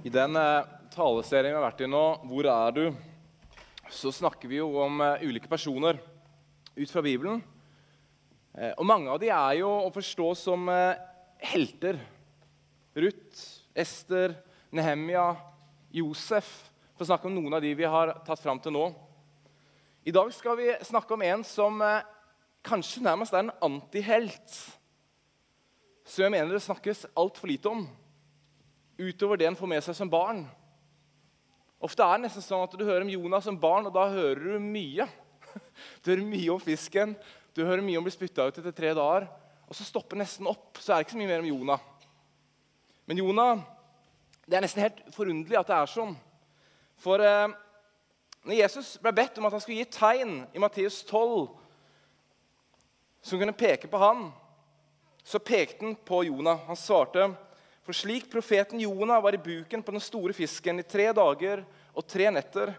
I den eh, taleserien vi har vært i nå, 'Hvor er du?', så snakker vi jo om eh, ulike personer ut fra Bibelen. Eh, og mange av de er jo å forstå som helter. Ruth, Ester, Nehemia, Josef, for å snakke om noen av de vi har tatt fram til nå. I dag skal vi snakke om en som kanskje nærmest er en antihelt. Som jeg mener det snakkes altfor lite om utover det en får med seg som barn. Ofte er det nesten sånn at Du hører om Jonas som barn, og da hører du mye. Du hører mye om fisken, du hører mye om å bli spytta ut etter tre dager. Og så stopper nesten opp. Så er det ikke så mye mer om Jonah. Men Jonah, det er nesten helt forunderlig at det er sånn. For eh, når Jesus ble bedt om at han skulle gi tegn i Matteus 12 som kunne peke på han, så pekte han på Jonah. Han svarte for slik profeten Jonah var i buken på den store fisken i tre dager og tre netter,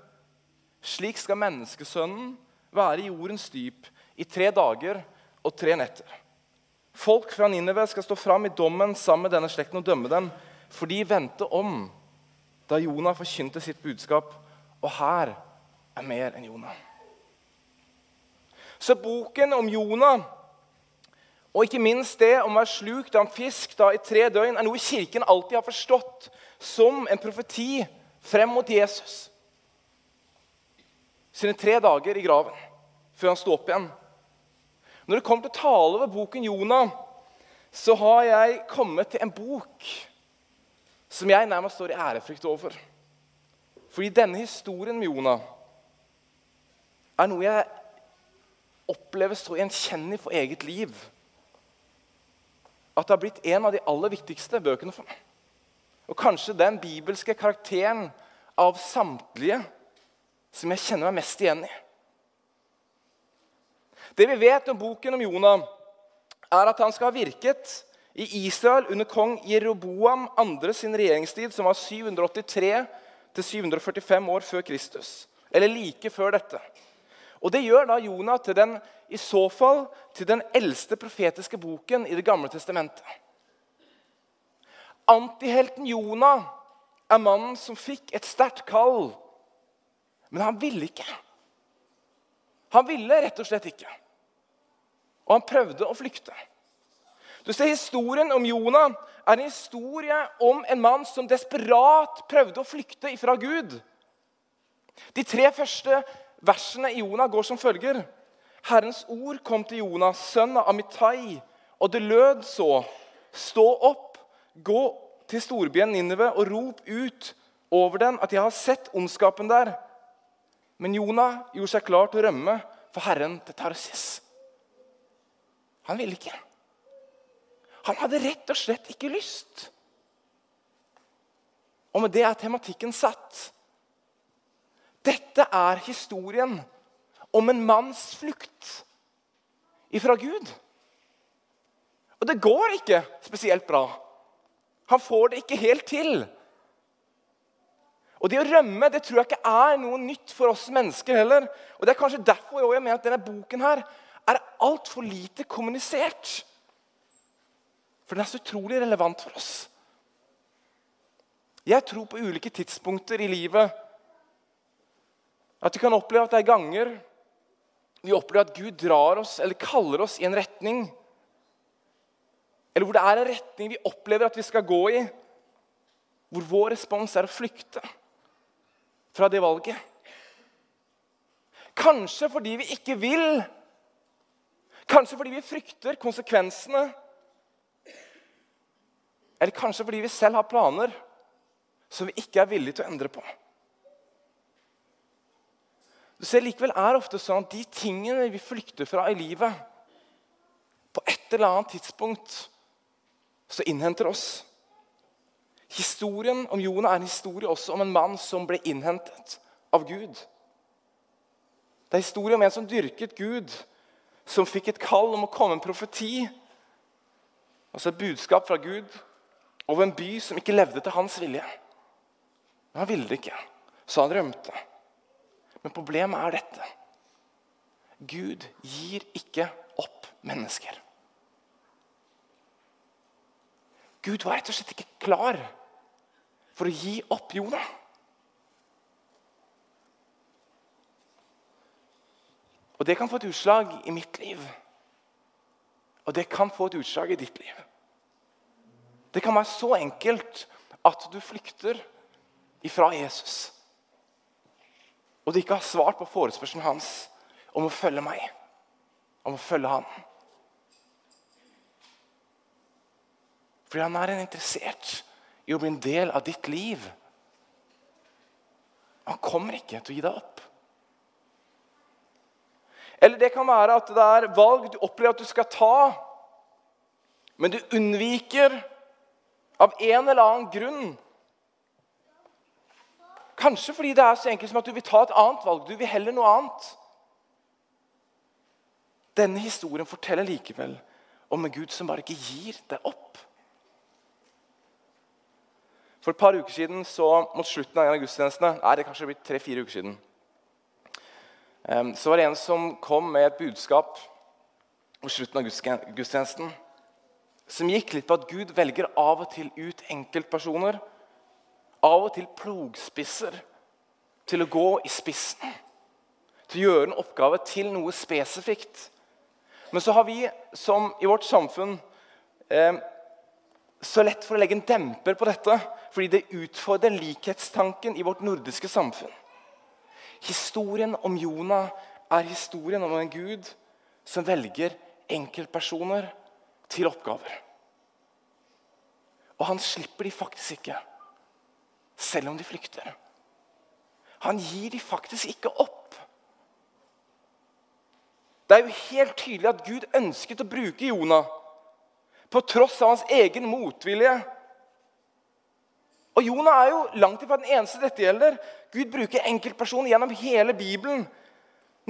slik skal menneskesønnen være i jordens dyp i tre dager og tre netter. Folk fra Nineve skal stå fram i dommen sammen med denne slekten og dømme dem, for de vendte om da Jonah forkynte sitt budskap. Og her er mer enn Jonah. Så boken om Jonah og ikke minst det om å være slukt av en fisk da, i tre døgn er noe Kirken alltid har forstått som en profeti frem mot Jesus. Sine tre dager i graven før han sto opp igjen. Når det kommer til å tale over boken Jonah, så har jeg kommet til en bok som jeg nærmest står i ærefrykt overfor. Fordi denne historien med Jonah er noe jeg opplever så gjenkjennelig for eget liv at det har blitt en av de aller viktigste bøkene for meg. Og kanskje den bibelske karakteren av samtlige som jeg kjenner meg mest igjen i. Det vi vet om boken om Jonah, er at han skal ha virket i Israel under kong Jeroboam 2. sin regjeringstid, som var 783 745 år før Kristus. Eller like før dette. Og Det gjør da Jonah til den, i så fall til den eldste profetiske boken i Det gamle testamentet. Antihelten Jonah er mannen som fikk et sterkt kall. Men han ville ikke. Han ville rett og slett ikke. Og han prøvde å flykte. Du ser Historien om Jonah er en historie om en mann som desperat prøvde å flykte fra Gud. De tre første Versene i Jonah går som følger. Herrens ord kom til Jonas, sønn av Amitai, og det lød så.: Stå opp, gå til storbyen Ninive og rop ut over den at jeg har sett ondskapen der. Men Jonah gjorde seg klar til å rømme for Herren til Tarsis. Han ville ikke. Han hadde rett og slett ikke lyst. Og med det er tematikken satt. Dette er historien om en manns flukt ifra Gud. Og det går ikke spesielt bra. Han får det ikke helt til. Og Det å rømme det tror jeg ikke er noe nytt for oss mennesker heller. Og Det er kanskje derfor jeg mener at denne boken her er altfor lite kommunisert. For den er så utrolig relevant for oss. Jeg tror på ulike tidspunkter i livet at vi kan oppleve at det er ganger vi opplever at Gud drar oss eller kaller oss i en retning. Eller hvor det er en retning vi opplever at vi skal gå i. Hvor vår respons er å flykte fra det valget. Kanskje fordi vi ikke vil. Kanskje fordi vi frykter konsekvensene. Eller kanskje fordi vi selv har planer som vi ikke er villige til å endre på. Du ser Likevel er ofte sånn at de tingene vi flykter fra i livet, på et eller annet tidspunkt så innhenter oss. Historien om Jonah er en historie også om en mann som ble innhentet av Gud. Det er historie om en som dyrket Gud, som fikk et kall om å komme en profeti. Altså et budskap fra Gud over en by som ikke levde til hans vilje. Men han ville det ikke, så han rømte. Men problemet er dette. Gud gir ikke opp mennesker. Gud var rett og slett ikke klar for å gi opp Jonah. Og det kan få et utslag i mitt liv. Og det kan få et utslag i ditt liv. Det kan være så enkelt at du flykter ifra Jesus. Og du ikke har svart på forespørselen hans om å følge meg, om å følge han. Fordi han er en interessert i å bli en del av ditt liv. Han kommer ikke til å gi deg opp. Eller det kan være at det er valg du opplever at du skal ta, men du unnviker av en eller annen grunn. Kanskje fordi det er så enkelt som at du vil ta et annet valg. Du vil heller noe annet. Denne historien forteller likevel om en Gud som bare ikke gir deg opp. For et par uker siden, så mot slutten av en av gudstjenestene Nei, det er kanskje blitt tre-fire uker siden. Så var det en som kom med et budskap mot slutten av gudstjenesten som gikk litt på at Gud velger av og til ut enkeltpersoner. Av og til plogspisser til å gå i spissen. Til å gjøre en oppgave til noe spesifikt. Men så har vi som i vårt samfunn eh, så lett for å legge en demper på dette fordi det utfordrer likhetstanken i vårt nordiske samfunn. Historien om Jonah er historien om en gud som velger enkeltpersoner til oppgaver. Og han slipper de faktisk ikke, selv om de flykter. Han gir de faktisk ikke opp. Det er jo helt tydelig at Gud ønsket å bruke Jonah på tross av hans egen motvilje. Og Jonah er jo langt ifra den eneste dette gjelder. Gud bruker enkeltpersoner gjennom hele Bibelen.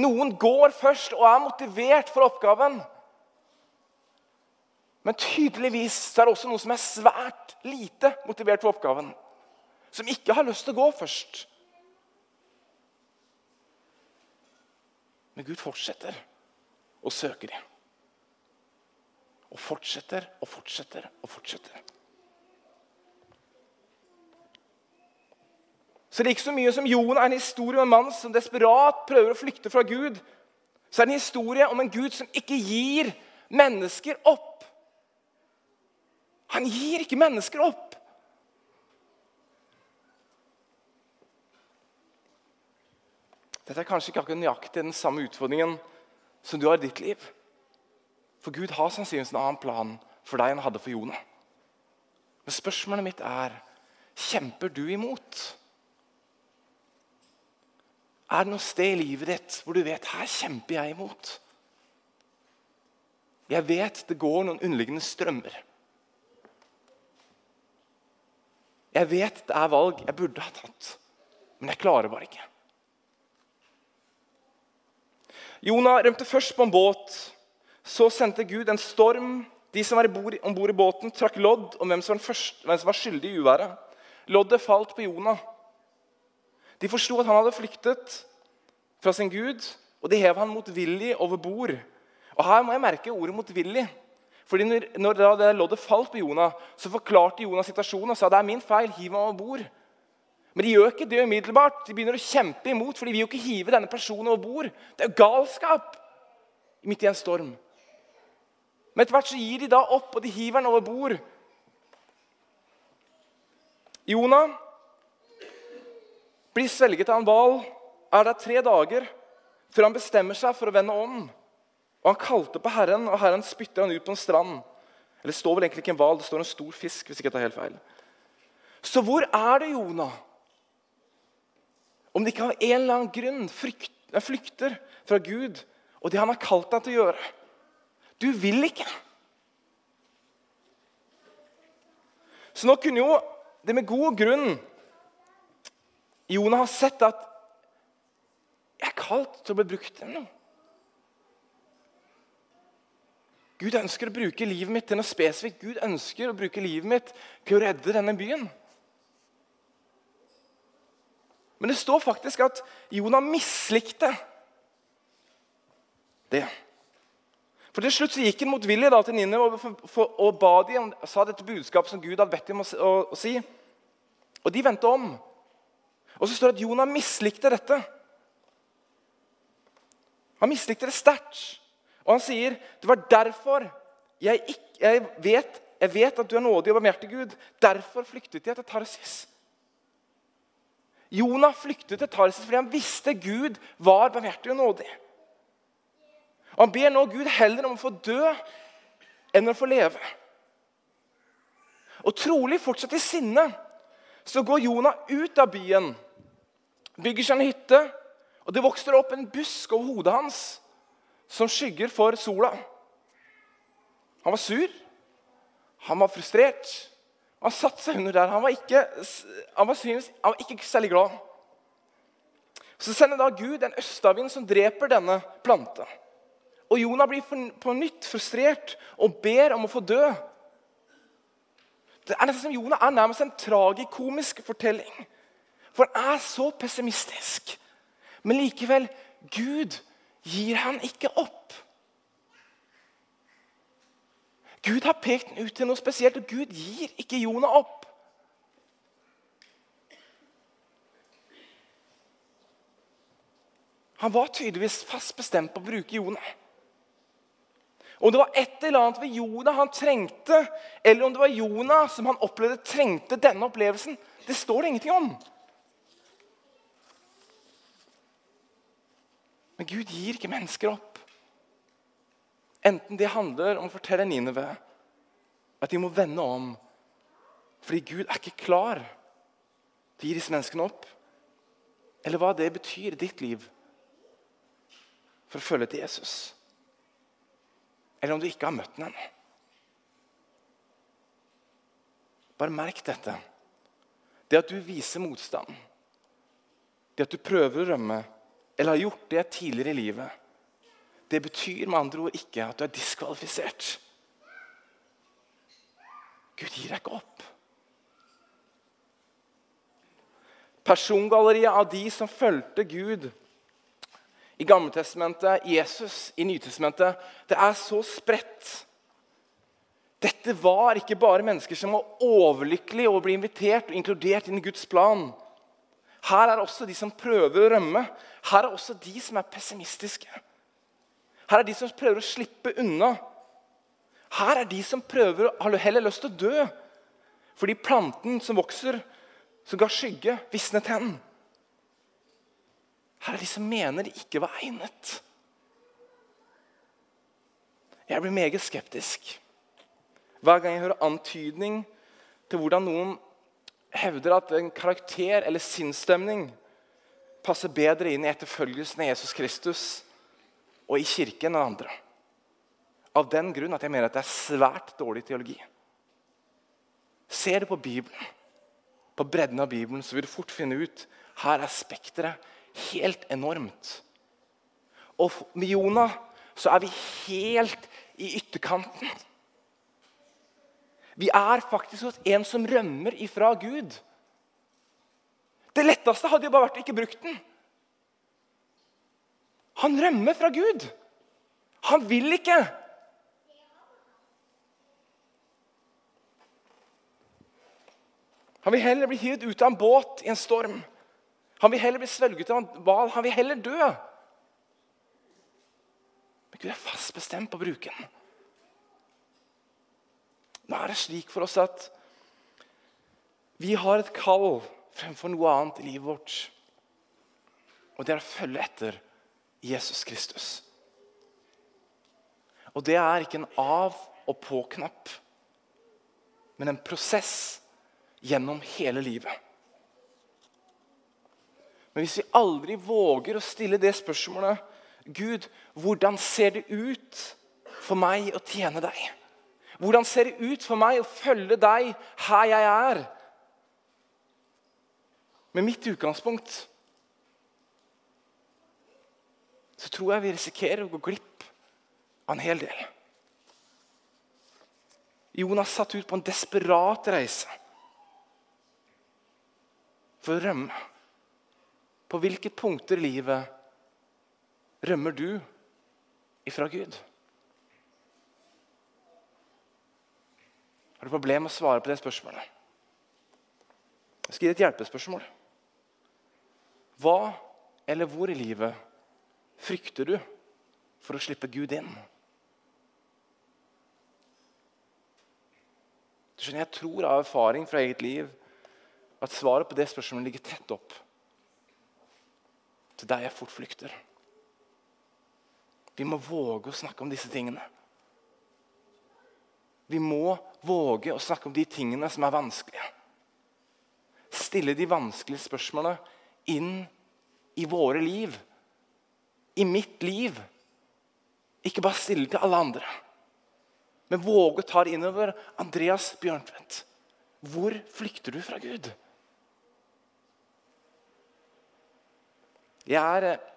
Noen går først og er motivert for oppgaven. Men tydeligvis er det også noen som er svært lite motivert for oppgaven. Som ikke har lyst til å gå først. Men Gud fortsetter å søke dem. Og fortsetter og fortsetter og fortsetter. Så like så mye som Jon er en historie om en mann som desperat prøver å flykte fra Gud, så er det en historie om en Gud som ikke gir mennesker opp. Han gir ikke mennesker opp. Dette er kanskje ikke akkurat nøyaktig den samme utfordringen som du har i ditt liv. For Gud har sannsynligvis en annen plan for deg enn han hadde for Jonah. Men spørsmålet mitt er kjemper du imot? Er det noe sted i livet ditt hvor du vet her kjemper jeg imot? Jeg vet det går noen underliggende strømmer. Jeg vet det er valg jeg burde ha tatt, men jeg klarer bare ikke. Jonah rømte først på en båt. Så sendte Gud en storm. De som var om bord i båten, trakk lodd om hvem som først, hvem som var skyldig i uværet. Loddet falt på Jonah. De forsto at han hadde flyktet fra sin Gud, og de hev han motvillig over bord. Og Her må jeg merke ordet 'motvillig'. Fordi når, når det loddet falt på Jonah, så forklarte Jonah situasjonen og sa det er min feil, hiv meg over bord. Men de gjør ikke det umiddelbart. De begynner å kjempe imot, for de vil jo ikke hive denne personen over bord. Det er galskap midt i en storm. Men etter hvert så gir de da opp, og de hiver den over bord. Jonah blir svelget av en hval, er der tre dager før han bestemmer seg for å vende om. Og Han kalte på Herren, og Herren spytter han ut på en strand. Eller det står vel egentlig ikke en hval, det står en stor fisk. hvis ikke jeg tar helt feil. Så hvor er det Jonah? Om det ikke av en eller annen grunn flykter fra Gud og det han har kalt deg til å gjøre. Du vil ikke. Så nå kunne jo det med god grunn Jonah har sett at jeg er kalt til å bli brukt til noe. Gud ønsker å bruke livet mitt til noe spesifikt. Gud ønsker å bruke livet mitt til å redde denne byen. Men det står faktisk at Jonah mislikte det. For Til slutt så gikk han motvillig til Ninive og, og ba de, sa dette budskapet som Gud hadde bedt dem å, å, å si. Og de vendte om. Og så står det at Jonah mislikte dette. Han mislikte det sterkt. Og han sier det var derfor jeg, ikke, jeg, vet, jeg vet at du er nådig og barmhjertig Gud. Derfor flyktet jeg til Tarsis. Jonah flyktet til Tarsis fordi han visste Gud var barmhjertig og nådig. Og Han ber nå Gud heller om å få dø enn å få leve. Og trolig fortsatt i sinne så går Jonah ut av byen, bygger seg en hytte, og det vokser opp en busk over hodet hans som skygger for sola. Han var sur, han var frustrert. Han satte seg under der. Han var ikke, han var, synes, han var ikke særlig glad. Så sender da Gud en østavind som dreper denne planta. Og Jonah blir på nytt frustrert og ber om å få dø. Det er nesten som Jonah er nærmest en tragikomisk fortelling. For han er så pessimistisk. Men likevel Gud gir han ikke opp. Gud har pekt den ut til noe spesielt, og Gud gir ikke Jonah opp. Han var tydeligvis fast bestemt på å bruke Jonah. Om det var et eller annet ved Jonah han trengte, eller om det var Jonah som han opplevde trengte denne opplevelsen, det står det ingenting om. Men Gud gir ikke mennesker opp. Enten det handler om å fortelle Nineve at de må vende om fordi Gud er ikke klar til å gi disse menneskene opp, eller hva det betyr i ditt liv for å følge til Jesus eller om du ikke har møtt ham ennå. Bare merk dette. Det at du viser motstand, det at du prøver å rømme, eller har gjort det tidligere i livet, det betyr med andre ord ikke at du er diskvalifisert. Gud gir deg ikke opp. Persongalleriet av de som fulgte Gud i Gammeltestamentet, Jesus i Nytestamentet. Det er så spredt. Dette var ikke bare mennesker som var overlykkelige over å bli invitert og inkludert inn i Guds plan. Her er også de som prøver å rømme. Her er også de som er pessimistiske. Her er de som prøver å slippe unna. Her er de som prøver, har heller lyst til å dø fordi planten som vokser, som ga skygge, visnet hen. Her er de som mener de ikke var egnet. Jeg blir meget skeptisk hver gang jeg hører antydning til hvordan noen hevder at en karakter eller sinnsstemning passer bedre inn i etterfølgelsen av Jesus Kristus og i kirken enn andre. Av den grunn at jeg mener at det er svært dårlig teologi. Ser du på Bibelen, på bredden av Bibelen, så vil du fort finne ut her er spekteret helt enormt. Og med Jonah så er vi helt i ytterkanten. Vi er faktisk hos en som rømmer ifra Gud. Det letteste hadde jo bare vært å ikke bruke den. Han rømmer fra Gud. Han vil ikke. Han vil heller bli hivet ut av en båt i en storm han vil heller bli svelget av en hval. Han vil heller dø. Men Gud er fast bestemt på å bruke. Nå er det slik for oss at vi har et kall fremfor noe annet i livet vårt. Og det er å følge etter Jesus Kristus. Og det er ikke en av- og på-knapp, men en prosess gjennom hele livet. Men hvis vi aldri våger å stille det spørsmålet Gud, hvordan ser det ut for meg å tjene deg? Hvordan ser det ut for meg å følge deg her jeg er? Med mitt utgangspunkt så tror jeg vi risikerer å gå glipp av en hel del. Jonas satt ut på en desperat reise for å rømme. På hvilke punkter i livet rømmer du ifra Gud? Har du problemer med å svare på det spørsmålet? Jeg skal gi deg et hjelpespørsmål. Hva eller hvor i livet frykter du for å slippe Gud inn? Du skjønner, Jeg tror av erfaring fra eget liv at svaret på det spørsmålet ligger tett opp til der jeg fort flykter. Vi må våge å snakke om disse tingene. Vi må våge å snakke om de tingene som er vanskelige. Stille de vanskelige spørsmålene inn i våre liv. I mitt liv. Ikke bare stille til alle andre. Men våge å ta det innover. Andreas Bjørntvedt, hvor flykter du fra Gud? Jeg er eh,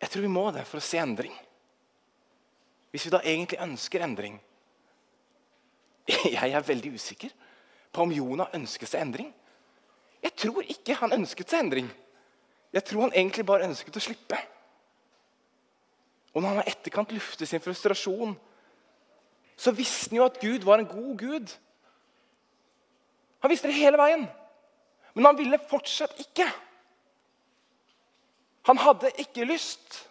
Jeg tror vi må det for å se endring. Hvis vi da egentlig ønsker endring Jeg er veldig usikker på om Jonah ønsket seg endring. Jeg tror ikke han ønsket seg endring. Jeg tror han egentlig bare ønsket å slippe. Og når han i etterkant luftet sin frustrasjon, så visste han jo at Gud var en god Gud. Han visste det hele veien, men han ville fortsatt ikke. Han hadde ikke lyst.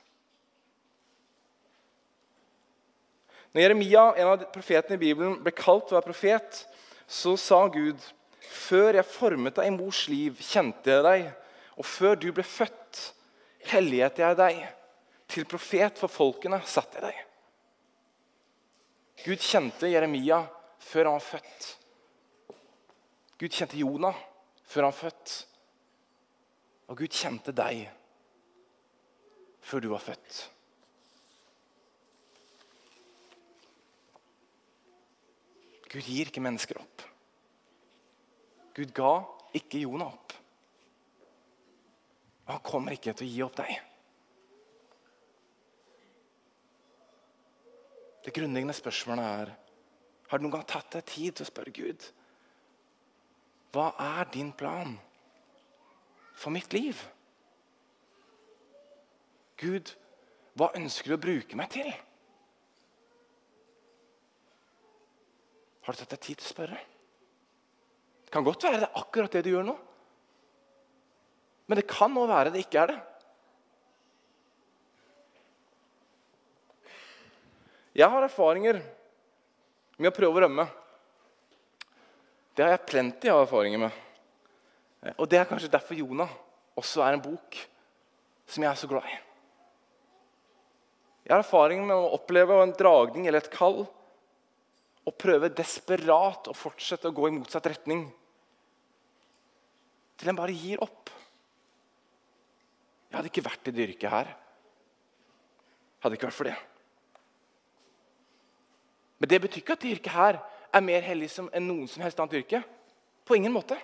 Når Jeremia, en av profetene i Bibelen, ble kalt til å være profet, så sa Gud før jeg formet deg i mors liv, kjente jeg deg. Og før du ble født, helliget jeg deg. Til profet for folkene satte jeg deg. Gud kjente Jeremia før han var født. Gud kjente Jonah før han var født. Og Gud kjente deg før du var født. Gud gir ikke mennesker opp. Gud ga ikke Jonah opp. Og han kommer ikke til å gi opp deg. Det grunnleggende spørsmålet er har du noen gang tatt deg tid til å spørre Gud hva er din plan for mitt liv? Gud, hva ønsker du å bruke meg til? Har du tatt deg tid til å spørre? Det kan godt være det er akkurat det du gjør nå. Men det kan òg være det ikke er det. Jeg har erfaringer med å prøve å rømme. Det har jeg plenty av erfaringer med. Og Det er kanskje derfor Jonah også er en bok som jeg er så glad i. Jeg har erfaring med å oppleve en dragning eller et kall og prøve desperat å fortsette å gå i motsatt retning. Til en bare gir opp. Jeg hadde ikke vært i det yrket her. Hadde ikke vært for det. Men det betyr ikke at det yrket her er mer hellig enn noen som helst annet yrke. På ingen måte.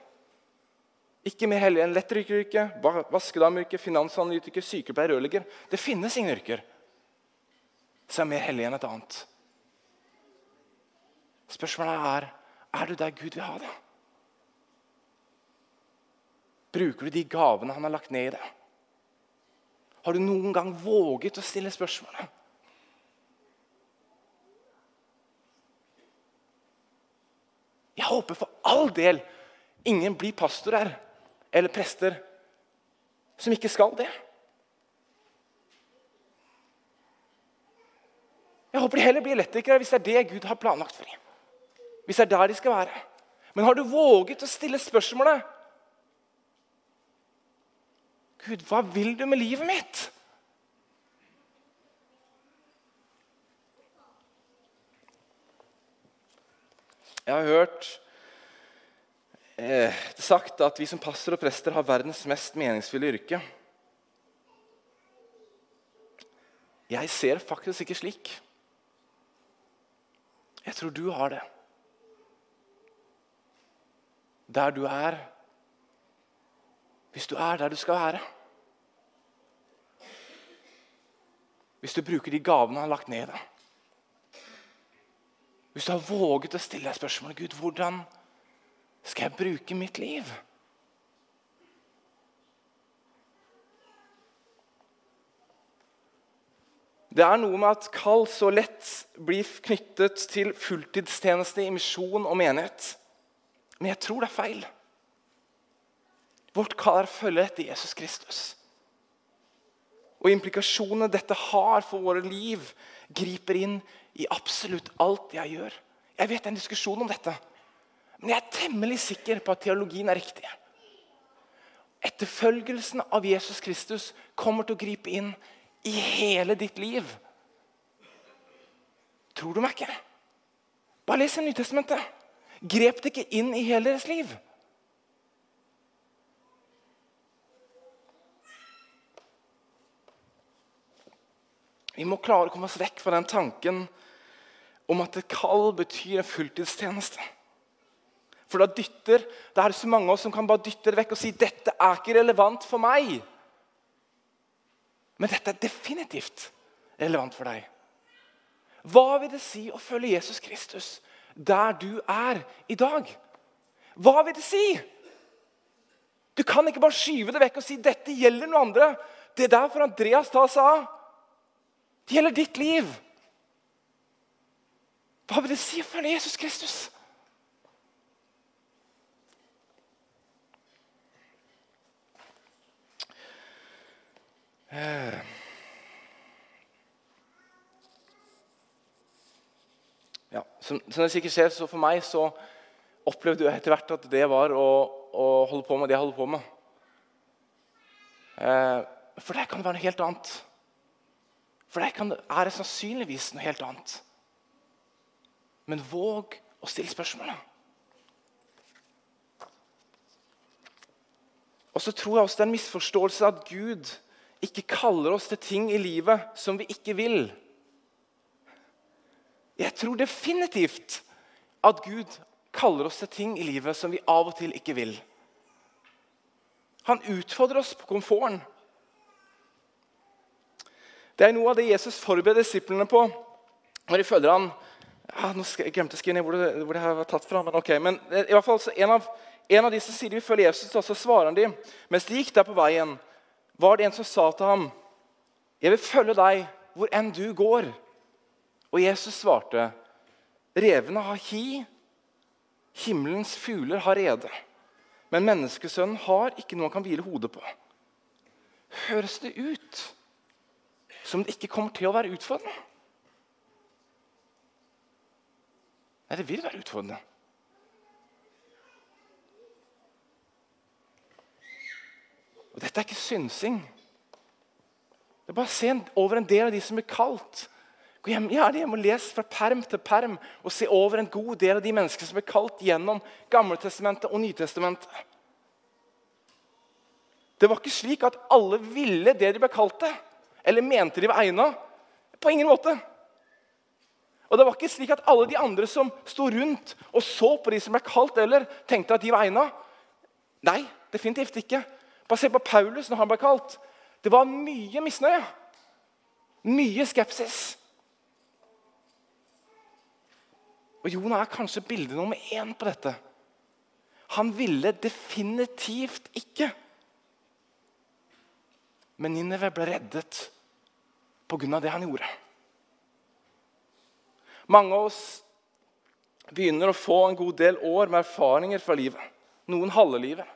Ikke mer hellig enn lettrykkeryrke, vaskedamyrke, finansanalytiker, sykepleier, rørlegger. Det finnes ingen yrker som er mer hellige enn et annet. Spørsmålet er er du der Gud vil ha deg. Bruker du de gavene han har lagt ned i deg? Har du noen gang våget å stille spørsmålet? Jeg håper for all del ingen blir pastorer eller prester som ikke skal det. Jeg håper de heller blir elektrikere hvis det er det Gud har planlagt for dem. Hvis det er der de skal være. Men har du våget å stille spørsmålet Gud, hva vil du med livet mitt? Jeg har hørt eh, sagt at vi som pastor og prester har verdens mest meningsfulle yrke. Jeg ser faktisk ikke slik. Jeg tror du har det der du er, hvis du er der du skal være. Hvis du bruker de gavene han har lagt ned i deg. Hvis du har våget å stille deg spørsmålet Gud, hvordan skal jeg bruke mitt liv? Det er noe med at kall så lett blir knyttet til fulltidstjeneste i misjon og menighet. Men jeg tror det er feil. Vårt kall er å følge etter Jesus Kristus. Og implikasjonene dette har for våre liv, griper inn i absolutt alt jeg gjør. Jeg vet det er en diskusjon om dette, men jeg er temmelig sikker på at teologien er riktig. Etterfølgelsen av Jesus Kristus kommer til å gripe inn i hele ditt liv. Tror du meg ikke? Bare les Nytestamentet. Grep det ikke inn i hele deres liv? Vi må klare å komme oss vekk fra den tanken om at et kall betyr en fulltidstjeneste. For da dytter, da er det så mange av oss som kan bare dytte det vekk og si dette er ikke relevant for meg. Men dette er definitivt relevant for deg. Hva vil det si å følge Jesus Kristus der du er i dag? Hva vil det si? Du kan ikke bare skyve det vekk og si dette gjelder noen andre. Det er derfor Andreas da sa det gjelder ditt liv. Hva vil det si å følge Jesus Kristus? Eh. Ja, som, som det sikkert ser, så For meg så opplevde jeg etter hvert at det var å, å holde på med det jeg holder på med. Eh, for det kan være noe helt annet. For der kan, det sannsynligvis noe helt annet. Men våg å stille spørsmålet. Og så tror jeg også det er en misforståelse at Gud ikke kaller oss til ting i livet som vi ikke vil. Jeg tror definitivt at Gud kaller oss til ting i livet som vi av og til ikke vil. Han utfordrer oss på komforten. Det er noe av det Jesus forbereder disiplene på når de følger han. Ja, nå jeg glemte å skrive ned hvor det, hvor det her var tatt fra. Men ok, men i hvert fall en av, en av de som sier de følger Jesus, så svarer han dem. mens de gikk der på veien, var det en som sa til ham, 'Jeg vil følge deg hvor enn du går.' Og Jesus svarte, 'Revene har hi, himmelens fugler har rede.' Men menneskesønnen har ikke noe han kan hvile hodet på. Høres det ut som det ikke kommer til å være utfordrende? Nei, det vil være utfordrende. Og Dette er ikke synsing. Det er bare å se over en del av de som blir kalt. Gå hjem, ja, hjem og Les fra perm til perm og se over en god del av de menneskene som blir kalt gjennom Gamletestamentet og Nytestamentet. Det var ikke slik at alle ville det de ble kalt til, eller mente de var egna. På ingen måte. Og det var ikke slik at alle de andre som sto rundt og så på de som ble kalt, eller tenkte at de var egna. Nei, definitivt ikke. Bare se på Paulus når han ble kalt. Det var mye misnøye. Mye skepsis. Og Jonah er kanskje bilde nummer én på dette. Han ville definitivt ikke. Men Ninneve ble reddet pga. det han gjorde. Mange av oss begynner å få en god del år med erfaringer fra livet. Noen halve livet.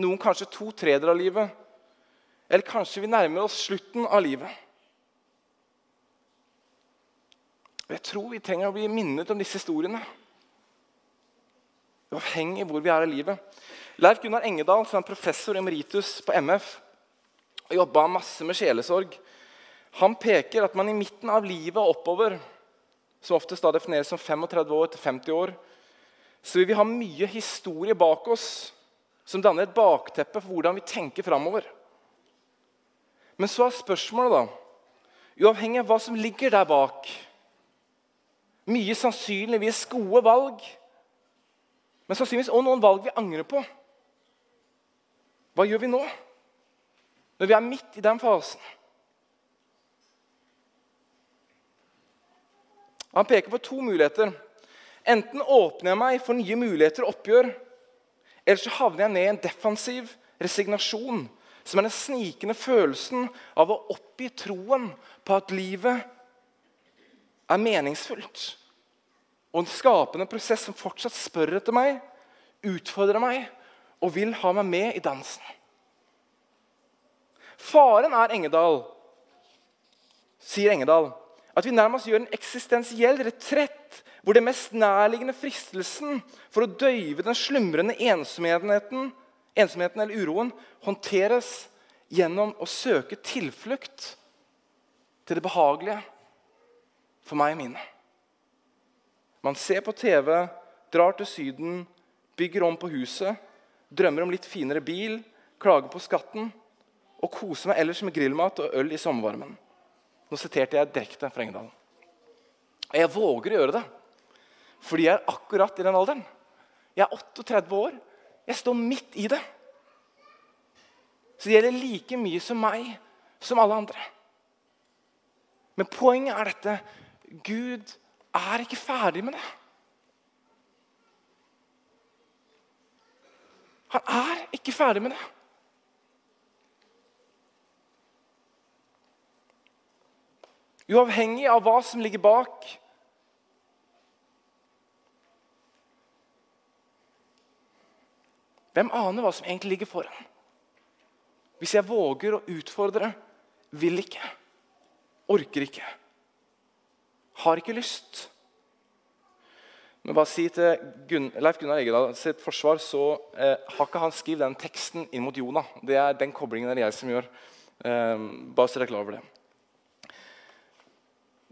Noen kanskje to tredjedeler av livet. Eller kanskje vi nærmer oss slutten av livet. Jeg tror vi trenger å bli minnet om disse historiene. Uavhengig hvor vi er i livet. Leif Gunnar Engedal, som er professor emeritus på MF, jobba masse med sjelesorg, han peker at man i midten av livet og oppover, som oftest da defineres som 35 år til 50 år, så vil vi ha mye historie bak oss som danner et bakteppe for hvordan vi tenker framover. Men så er spørsmålet, da, uavhengig av hva som ligger der bak Mye sannsynligvis gode valg, men sannsynligvis også noen valg vi angrer på. Hva gjør vi nå, når vi er midt i den fasen? Han peker på to muligheter. Enten åpner jeg meg for nye muligheter og oppgjør, eller så havner jeg ned i en defensiv resignasjon, som er den snikende følelsen av å oppgi troen på at livet er meningsfullt. Og en skapende prosess som fortsatt spør etter meg, utfordrer meg og vil ha meg med i dansen. Faren er Engedal, sier Engedal, at vi nærmest gjør en eksistensiell retrett hvor det mest nærliggende fristelsen for å døyve den slumrende ensomheten, ensomheten eller uroen håndteres gjennom å søke tilflukt til det behagelige for meg og mine. Man ser på TV, drar til Syden, bygger om på huset, drømmer om litt finere bil, klager på skatten og koser meg ellers med grillmat og øl i sommervarmen. Nå siterte jeg direkte fra Engedalen. Og jeg våger å gjøre det fordi jeg er akkurat i den alderen. Jeg er 38 år. Jeg står midt i det. Så det gjelder like mye som meg som alle andre. Men poenget er dette Gud er ikke ferdig med det. Han er ikke ferdig med det. Uavhengig av hva som ligger bak. Hvem aner hva som egentlig ligger foran? Hvis jeg våger å utfordre, vil ikke, orker ikke, har ikke lyst Men bare si til Gun Leif Gunnar Egedal sitt forsvar så eh, har ikke han skrevet den teksten inn mot Jonah. Det er den koblingen er jeg som gjør. Eh, bare så dere er klar over det.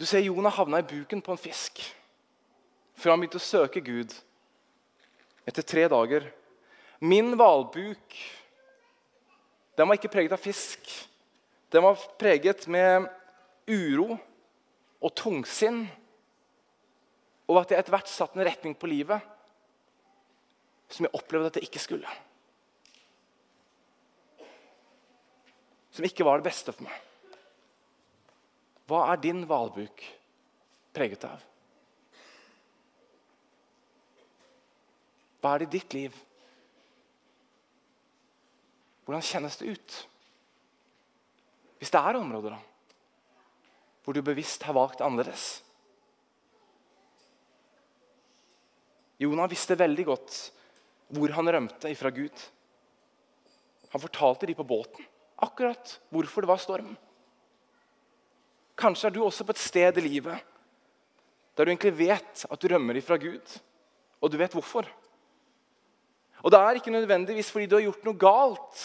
Du ser Jonah havna i buken på en fisk før han begynte å søke Gud etter tre dager. Min hvalbuk den var ikke preget av fisk. Den var preget med uro og tungsinn. Og at jeg etter hvert satte en retning på livet som jeg opplevde at jeg ikke skulle. Som ikke var det beste for meg. Hva er din hvalbuk preget av? Hva er det i ditt liv? Hvordan kjennes det ut? Hvis det er områder da, hvor du bevisst har valgt annerledes. Jonah visste veldig godt hvor han rømte ifra Gud. Han fortalte de på båten akkurat hvorfor det var storm. Kanskje er du også på et sted i livet der du egentlig vet at du rømmer ifra Gud, og du vet hvorfor. Og det er ikke nødvendigvis fordi du har gjort noe galt,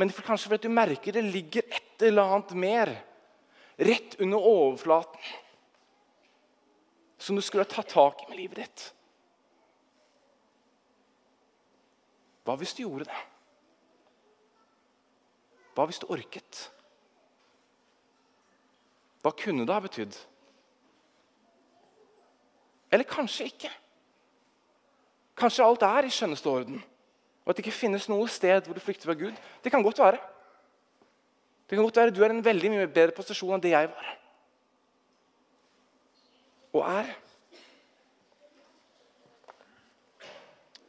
men kanskje fordi du merker det ligger et eller annet mer rett under overflaten som du skulle ha tatt tak i med livet ditt. Hva hvis du gjorde det? Hva hvis du orket? Hva kunne det ha betydd? Eller kanskje ikke. Kanskje alt er i skjønneste orden, og at det ikke finnes noe sted hvor du flykter fra Gud. Det kan godt være. Det kan godt være Du er i en veldig mye bedre posisjon enn det jeg var. Og er.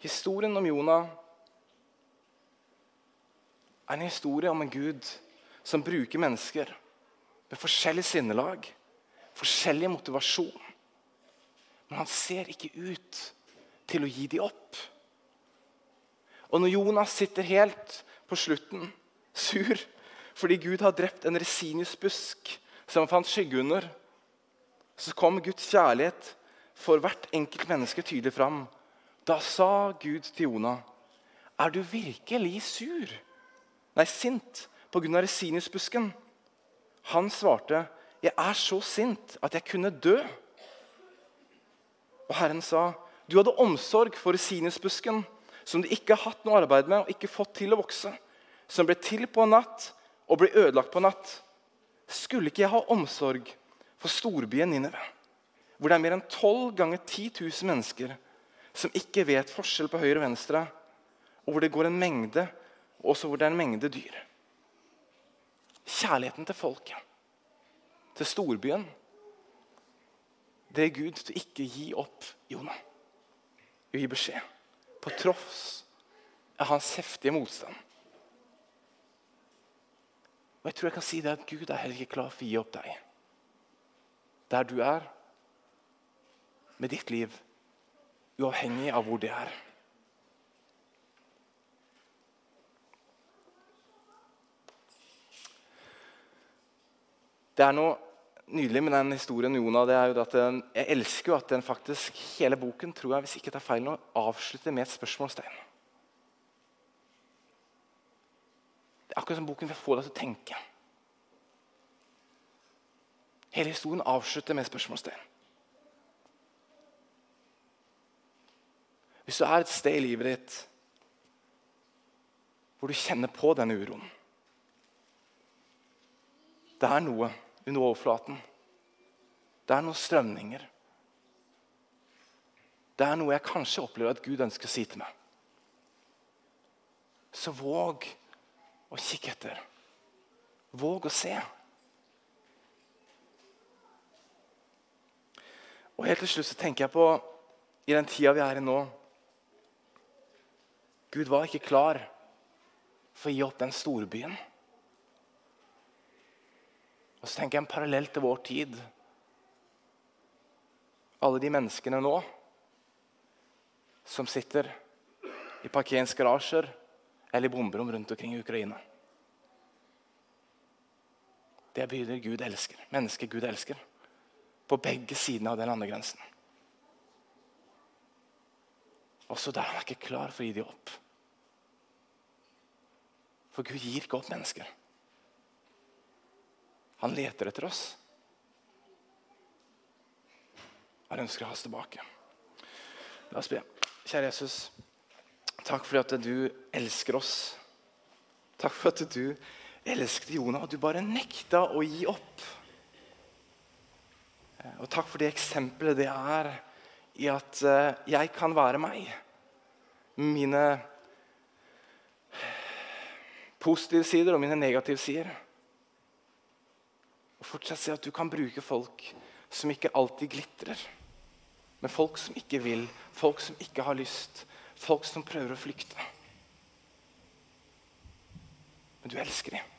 Historien om Jonah er en historie om en gud som bruker mennesker med forskjellig sinnelag, forskjellig motivasjon. Men han ser ikke ut til å gi dem opp. Og når Jonas sitter helt på slutten, sur fordi Gud har drept en resinusbusk som han fant skygge under, så kom Guds kjærlighet for hvert enkelt menneske tydelig fram. Da sa Gud til Jonah, 'Er du virkelig sur?' Nei, sint pga. resiniusbusken. Han svarte, 'Jeg er så sint at jeg kunne dø.' Og Herren sa, du hadde omsorg for sinusbusken, som du ikke har hatt noe arbeid med og ikke fått til å vokse, som ble til på en natt og ble ødelagt på en natt. Skulle ikke jeg ha omsorg for storbyen Nineve, hvor det er mer enn 12 ganger 10 000 mennesker som ikke vet forskjell på høyre og venstre, og hvor det går en mengde, og også hvor det er en mengde dyr? Kjærligheten til folket, til storbyen, det er Gud til ikke gi opp Jonah gi beskjed. På tross av hans heftige motstand. Og jeg tror jeg kan si det at Gud er heller ikke klar for å gi opp deg. Der du er, med ditt liv, uavhengig av hvor det er. Det er noe nydelig med den historien Jonah, det er jo at den, Jeg elsker jo at den faktisk, hele boken tror jeg, hvis ikke tar feil nå, avslutter med et spørsmålstegn. Det er akkurat som boken vil få deg til å tenke. Hele historien avslutter med et spørsmålstegn. Hvis du er et sted i livet ditt hvor du kjenner på denne uroen Det er noe under overflaten. Det er noen strømninger. Det er noe jeg kanskje opplever at Gud ønsker å si til meg. Så våg å kikke etter. Våg å se. Og helt til slutt så tenker jeg på i den tida vi er i nå Gud var ikke klar for å gi opp den storbyen. Og så tenker jeg en parallell til vår tid. Alle de menneskene nå som sitter i parkeringsgarasjer eller i bomberom rundt omkring i Ukraina. Det er Gud elsker. Mennesker Gud elsker. På begge sidene av den landegrensen. Også der er han ikke klar for å gi dem opp. For Gud gir ikke opp mennesker. Han leter etter oss. Han ønsker å ha oss tilbake. La oss be. Kjære Jesus, takk for at du elsker oss. Takk for at du elsket Jonah, og du bare nekta å gi opp. Og takk for det eksempelet det er i at eh, jeg kan være meg. Mine positive sider og mine negative sider. Og fortsatt se at du kan bruke folk som ikke alltid glitrer. Men folk som ikke vil, folk som ikke har lyst, folk som prøver å flykte. Men du elsker dem.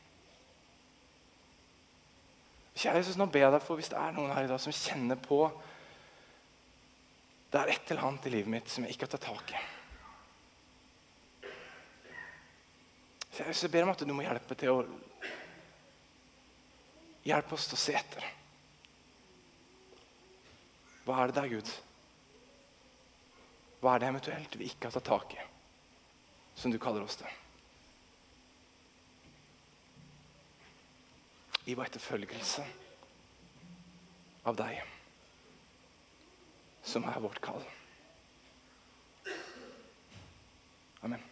Kjære Jesus, nå ber jeg deg for hvis det er noen her i dag som kjenner på det er et eller annet i livet mitt som jeg ikke har tatt tak i. Så jeg ber om at du må hjelpe til å Hjelpe oss til å se etter. Hva er det der, Gud? Hva er det eventuelt vi ikke har tatt tak i, som du kaller oss til? I vår etterfølgelse av deg, som er vårt kall. Amen.